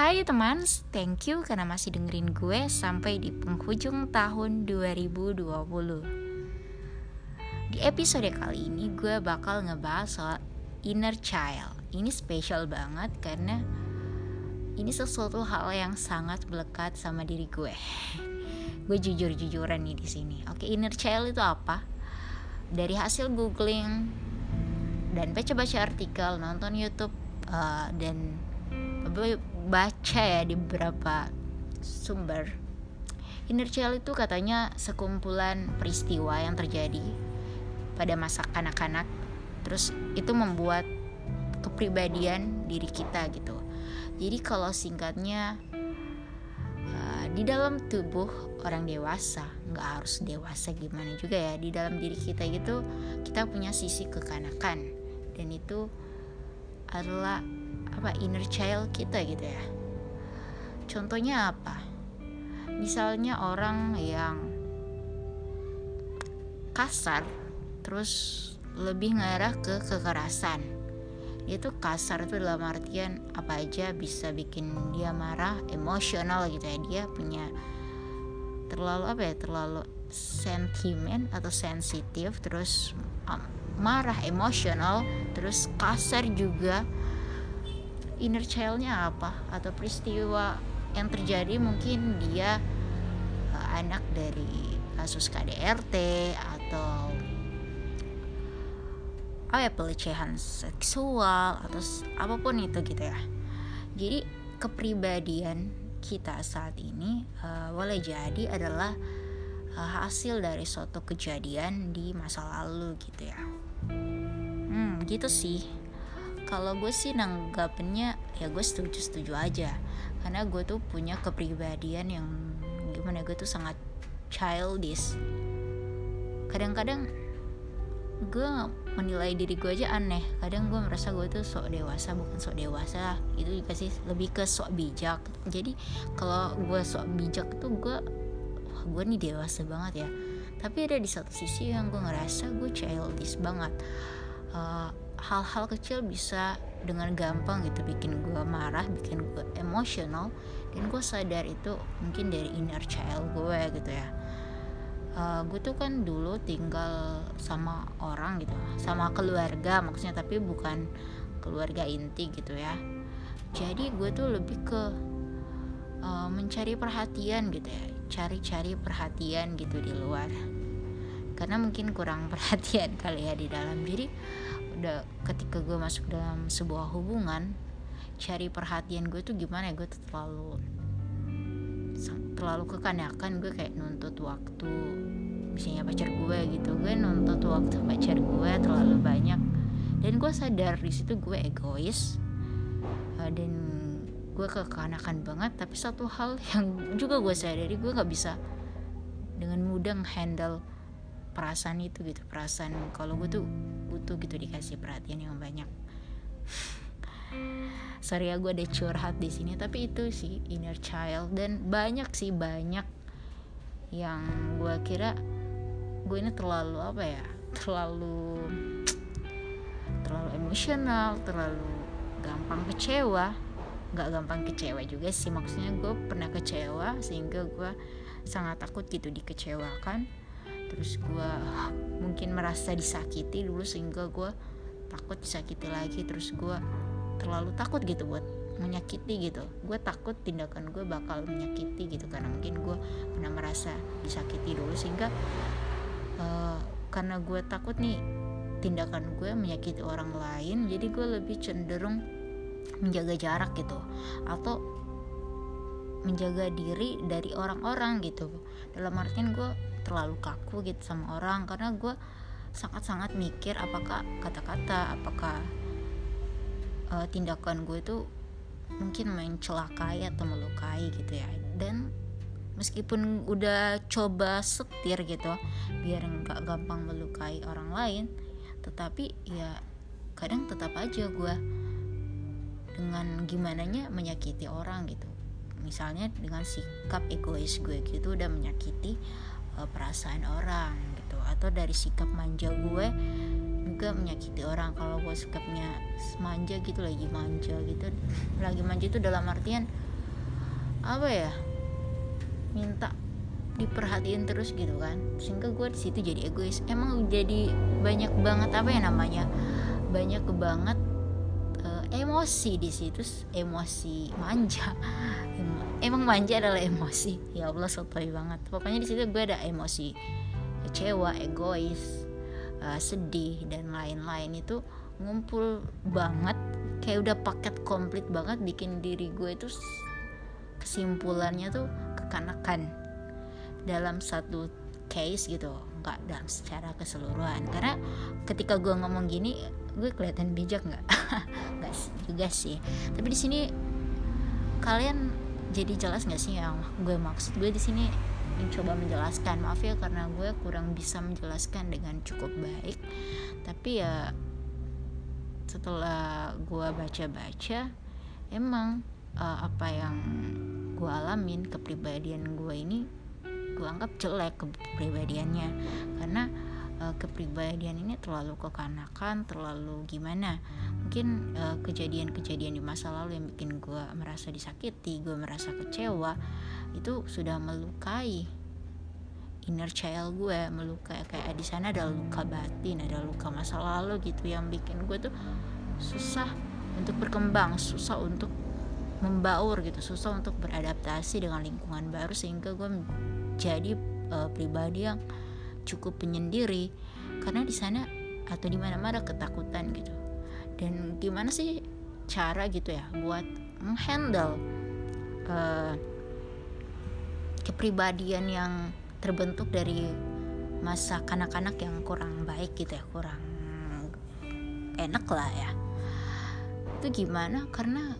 Hai teman, thank you karena masih dengerin gue sampai di penghujung tahun 2020 Di episode kali ini gue bakal ngebahas soal inner child Ini spesial banget karena ini sesuatu hal yang sangat melekat sama diri gue Gue jujur-jujuran nih di sini. Oke, inner child itu apa? Dari hasil googling dan baca-baca artikel, nonton YouTube, uh, dan baca ya di beberapa sumber. Inner child itu katanya sekumpulan peristiwa yang terjadi pada masa kanak-kanak terus itu membuat kepribadian diri kita gitu. Jadi kalau singkatnya uh, di dalam tubuh orang dewasa nggak harus dewasa gimana juga ya di dalam diri kita gitu kita punya sisi kekanakan. Dan itu adalah apa inner child kita gitu ya. Contohnya apa? Misalnya orang yang kasar terus lebih ngarah ke kekerasan. Dia tuh kasar itu dalam artian apa aja bisa bikin dia marah emosional gitu ya. Dia punya terlalu apa ya terlalu sentimen atau sensitif terus um, marah emosional terus kasar juga inner childnya apa? Atau peristiwa yang terjadi mungkin dia uh, anak dari kasus KDRT atau oh ya pelecehan seksual atau apa pun itu gitu ya. Jadi kepribadian kita saat ini uh, boleh jadi adalah uh, hasil dari suatu kejadian di masa lalu gitu ya. Hmm gitu sih kalau gue sih nanggapinnya ya gue setuju setuju aja. Karena gue tuh punya kepribadian yang gimana gue tuh sangat childish. Kadang-kadang gue menilai diri gue aja aneh. Kadang gue merasa gue tuh sok dewasa bukan sok dewasa. Itu juga sih lebih ke sok bijak. Jadi kalau gue sok bijak tuh gue wah gue nih dewasa banget ya. Tapi ada di satu sisi yang gue ngerasa gue childish banget. Uh, hal-hal kecil bisa dengan gampang gitu bikin gue marah bikin gue emosional dan gue sadar itu mungkin dari inner child gue gitu ya. Uh, gue tuh kan dulu tinggal sama orang gitu sama keluarga maksudnya tapi bukan keluarga inti gitu ya. Jadi gue tuh lebih ke uh, mencari perhatian gitu ya cari-cari perhatian gitu di luar karena mungkin kurang perhatian kali ya di dalam. Jadi udah ketika gue masuk dalam sebuah hubungan cari perhatian gue tuh gimana ya? Gue terlalu terlalu kekanakan gue kayak nuntut waktu misalnya pacar gue gitu. Gue nuntut waktu pacar gue terlalu banyak. Dan gue sadar di situ gue egois uh, dan gue kekanakan banget. Tapi satu hal yang juga gue sadari gue nggak bisa dengan mudah handle perasaan itu gitu perasaan kalau gue tuh butuh gitu dikasih perhatian yang banyak. Sorry ya gue ada curhat di sini tapi itu sih inner child. Dan banyak sih banyak yang gue kira gue ini terlalu apa ya terlalu terlalu emosional terlalu gampang kecewa. Nggak gampang kecewa juga sih maksudnya gue pernah kecewa sehingga gue sangat takut gitu dikecewakan terus gue mungkin merasa disakiti dulu sehingga gue takut disakiti lagi terus gue terlalu takut gitu buat menyakiti gitu. Gue takut tindakan gue bakal menyakiti gitu karena mungkin gue pernah merasa disakiti dulu. Sehingga uh, karena gue takut nih tindakan gue menyakiti orang lain jadi gue lebih cenderung menjaga jarak gitu. Atau menjaga diri dari orang-orang gitu. Dalam artian gue terlalu kaku gitu sama orang karena gue sangat-sangat mikir apakah kata-kata apakah uh, tindakan gue itu mungkin mencelakai atau melukai gitu ya. Dan meskipun udah coba setir gitu biar nggak gampang melukai orang lain tetapi ya kadang tetap aja gue dengan gimana nya menyakiti orang gitu misalnya dengan sikap egois gue gitu udah menyakiti uh, perasaan orang gitu. Atau dari sikap manja gue juga menyakiti orang. Kalau gue sikapnya manja gitu lagi manja gitu lagi manja itu dalam artian apa ya minta diperhatiin terus gitu kan. Sehingga gue di situ jadi egois. Emang jadi banyak banget apa ya namanya banyak banget emosi di situ emosi manja. Emang manja adalah emosi. Ya Allah sotoy banget. Pokoknya di situ gue ada emosi kecewa egois uh, sedih dan lain-lain. Itu ngumpul banget kayak udah paket komplit banget bikin diri gue itu kesimpulannya tuh kekanakan dalam satu case gitu. Nggak dalam secara keseluruhan. Karena ketika gue ngomong gini gue kelihatan bijak nggak? Nggak juga sih. Tapi di sini kalian jadi jelas nggak sih yang gue maksud? Gue di sini mencoba menjelaskan. Maaf ya karena gue kurang bisa menjelaskan dengan cukup baik. Tapi ya setelah gue baca-baca emang uh, apa yang gue alamin kepribadian gue ini gue anggap jelek kepribadiannya. Karena uh, kepribadian ini terlalu kekanakan terlalu gimana? Mungkin kejadian-kejadian uh, di masa lalu yang bikin gue merasa disakiti gue merasa kecewa itu sudah melukai inner child gue melukai kayak di sana ada luka batin ada luka masa lalu gitu yang bikin gue tuh susah untuk berkembang susah untuk membaur gitu susah untuk beradaptasi dengan lingkungan baru sehingga gue menjadi uh, pribadi yang cukup penyendiri karena di sana atau di mana-mana ketakutan gitu. Dan gimana sih cara gitu ya buat menghandle uh, kepribadian yang terbentuk dari masa kanak-kanak yang kurang baik gitu ya kurang enak lah ya. Itu gimana? Karena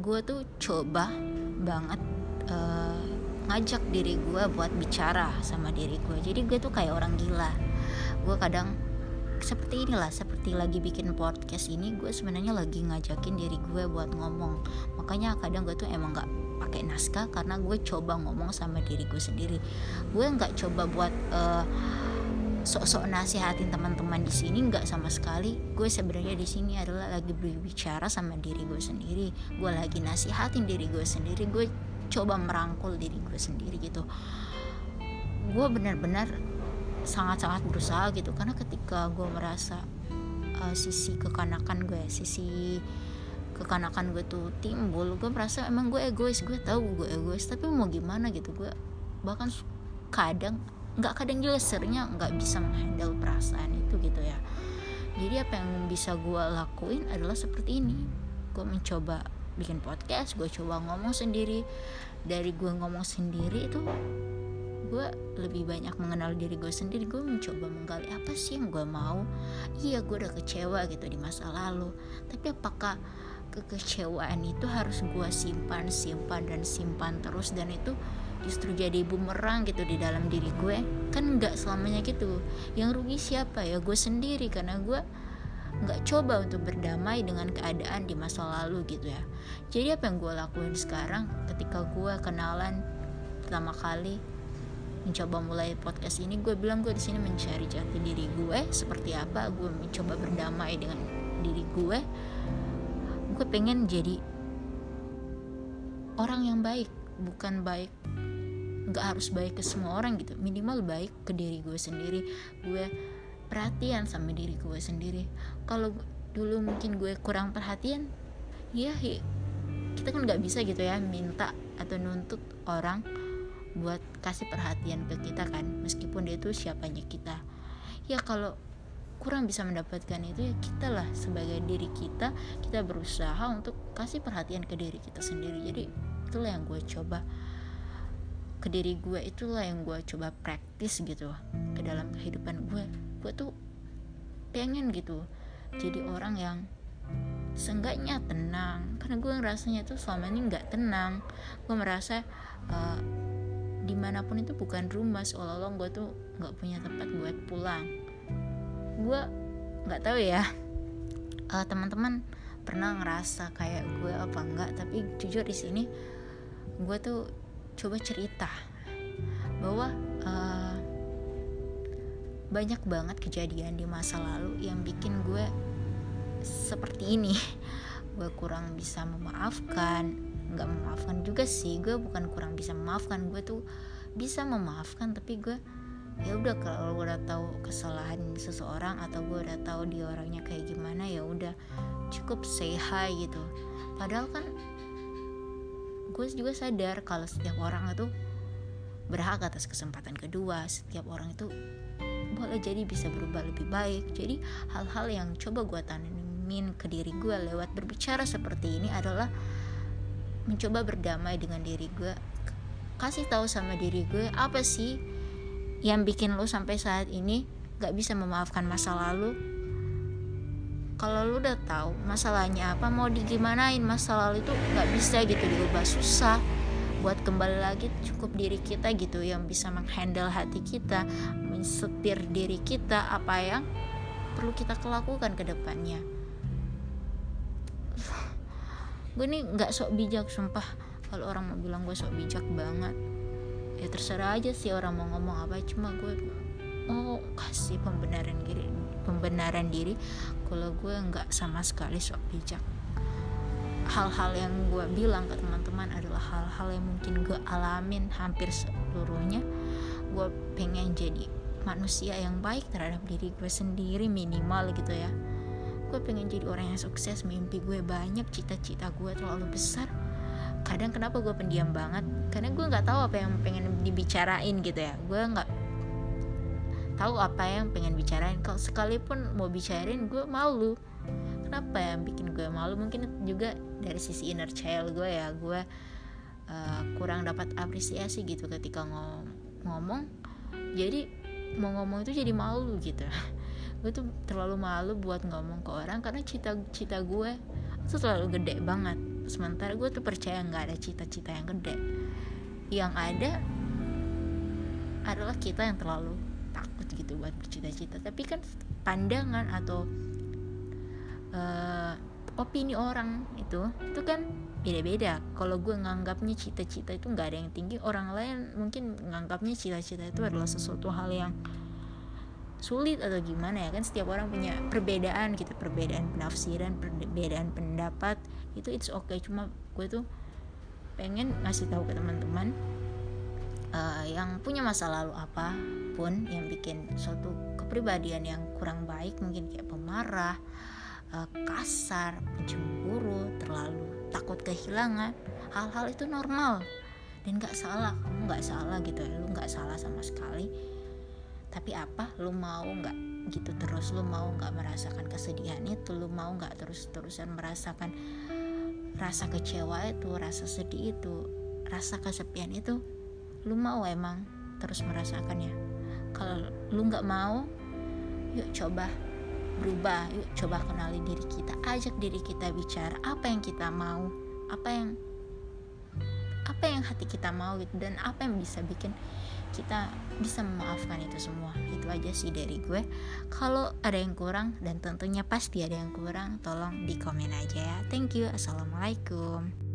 gue tuh coba banget uh, ngajak diri gue buat bicara sama diri gue jadi gue tuh kayak orang gila. Gue kadang seperti inilah seperti lagi bikin podcast ini gue sebenarnya lagi ngajakin diri gue buat ngomong. Makanya kadang gue tuh emang gak pakai naskah karena gue coba ngomong sama diri gue sendiri. Gue nggak coba buat uh, sok-sok nasihatin teman-teman di sini nggak sama sekali. Gue sebenarnya di sini adalah lagi berbicara sama diri gue sendiri. Gue lagi nasihatin diri gue sendiri. Gue coba merangkul diri gue sendiri gitu. Gue benar-benar sangat-sangat berusaha gitu karena ketika gue merasa uh, sisi kekanakan gue sisi kekanakan gue tuh timbul gue merasa emang gue egois gue tahu gue egois tapi mau gimana gitu gue bahkan kadang nggak kadang juga seringnya nggak bisa menghandle perasaan itu gitu ya. Jadi apa yang bisa gue lakuin adalah seperti ini. Gue mencoba bikin podcast gue coba ngomong sendiri. Dari gue ngomong sendiri itu gue lebih banyak mengenal diri gue sendiri. Gue mencoba menggali apa sih yang gue mau. Iya gue udah kecewa gitu di masa lalu. Tapi apakah kekecewaan itu harus gue simpan simpan dan simpan terus? Dan itu justru jadi bumerang gitu di dalam diri gue. Kan nggak selamanya gitu. Yang rugi siapa? Ya gue sendiri. Karena gue nggak coba untuk berdamai dengan keadaan di masa lalu gitu ya. Jadi apa yang gue lakuin sekarang ketika gue kenalan pertama kali mencoba mulai podcast ini gue bilang gue di sini mencari jati diri gue seperti apa gue mencoba berdamai dengan diri gue gue pengen jadi orang yang baik bukan baik nggak harus baik ke semua orang gitu minimal baik ke diri gue sendiri. Gue perhatian sama diri gue sendiri. Kalau dulu mungkin gue kurang perhatian ya kita kan nggak bisa gitu ya minta atau nuntut orang buat kasih perhatian ke kita kan meskipun dia itu siapanya kita. Ya kalau kurang bisa mendapatkan itu ya kita lah sebagai diri kita kita berusaha untuk kasih perhatian ke diri kita sendiri. Jadi itulah yang gue coba. Ke diri gue itulah yang gue coba praktis gitu ke dalam kehidupan gue gue tuh pengen gitu jadi orang yang seenggaknya tenang. Karena gue ngerasanya tuh selama ini nggak tenang. Gue merasa uh, di mana pun itu bukan rumah seolah-olah gue tuh nggak punya tempat buat pulang. Gue nggak tahu ya uh, teman-teman pernah ngerasa kayak gue apa enggak tapi jujur di sini gue tuh coba cerita bahwa uh, banyak banget kejadian di masa lalu yang bikin gue seperti ini. Gue kurang bisa memaafkan nggak memaafkan juga sih. Gue bukan kurang bisa memaafkan gue tuh bisa memaafkan tapi gue ya udah kalau gue udah tahu kesalahan seseorang atau gue udah tahu dia orangnya kayak gimana ya udah cukup say hi gitu. Padahal kan gue juga sadar kalau setiap orang itu berhak atas kesempatan kedua setiap orang itu boleh jadi bisa berubah lebih baik. Jadi hal-hal yang coba gue tanamin ke diri gue lewat berbicara seperti ini adalah mencoba berdamai dengan diri gue kasih tahu sama diri gue apa sih yang bikin lo sampai saat ini gak bisa memaafkan masa lalu? Kalau lu udah tahu masalahnya apa mau digimanain masa lalu itu nggak bisa gitu diubah susah. Buat kembali lagi cukup diri kita gitu yang bisa menghandle hati kita mensetir diri kita apa yang perlu kita lakukan ke depannya. Gue nih nggak sok bijak sumpah. Kalau orang mau bilang gue sok bijak banget ya terserah aja sih orang mau ngomong apa. Cuma gue mau kasih pembenaran diri pembenaran diri. Kalau gue nggak sama sekali sok bijak. Hal-hal yang gue bilang ke teman-teman adalah hal-hal yang mungkin gue alamin hampir seluruhnya. Gue pengen jadi manusia yang baik terhadap diri gue sendiri minimal gitu ya. Gue pengen jadi orang yang sukses mimpi gue banyak cita-cita gue terlalu besar. Kadang kenapa gue pendiam banget? Karena gue nggak tahu apa yang pengen dibicarain gitu ya. Gue nggak tahu apa yang pengen bicarain. Kalau sekalipun mau bicarain gue malu. Kenapa yang bikin gue malu? Mungkin juga dari sisi inner child gue ya. Gue uh, kurang dapat apresiasi gitu ketika ngom ngomong. Jadi mau ngomong itu jadi malu gitu. Gue tuh terlalu malu buat ngomong ke orang karena cita-cita gue itu terlalu gede banget. Sementara gue tuh percaya nggak ada cita-cita yang gede. Yang ada adalah kita yang terlalu takut gitu buat bercita-cita. Tapi kan pandangan atau uh, opini orang itu itu kan beda-beda. Kalau gue nganggapnya cita-cita itu nggak ada yang tinggi orang lain mungkin nganggapnya cita-cita itu adalah sesuatu hal yang sulit atau gimana ya kan? Setiap orang punya perbedaan gitu perbedaan penafsiran perbedaan pendapat itu it's okay. Cuma gue tuh pengen ngasih tahu ke teman-teman uh, yang punya masa lalu apa pun yang bikin suatu kepribadian yang kurang baik mungkin kayak pemarah uh, kasar, terlalu takut kehilangan, hal-hal itu normal. Dan nggak salah, kamu nggak salah gitu ya, lu nggak salah sama sekali. Tapi apa, lu mau nggak gitu terus, lu mau nggak merasakan kesedihan itu, lu mau nggak terus-terusan merasakan rasa kecewa itu, rasa sedih itu, rasa kesepian itu, lu mau emang terus merasakannya. Kalau lu nggak mau, yuk coba berubah yuk coba kenali diri kita ajak diri kita bicara apa yang kita mau apa yang apa yang hati kita mau gitu dan apa yang bisa bikin kita bisa memaafkan itu semua. Itu aja sih dari gue. Kalau ada yang kurang dan tentunya pasti ada yang kurang tolong di komen aja ya. Thank you. Assalamualaikum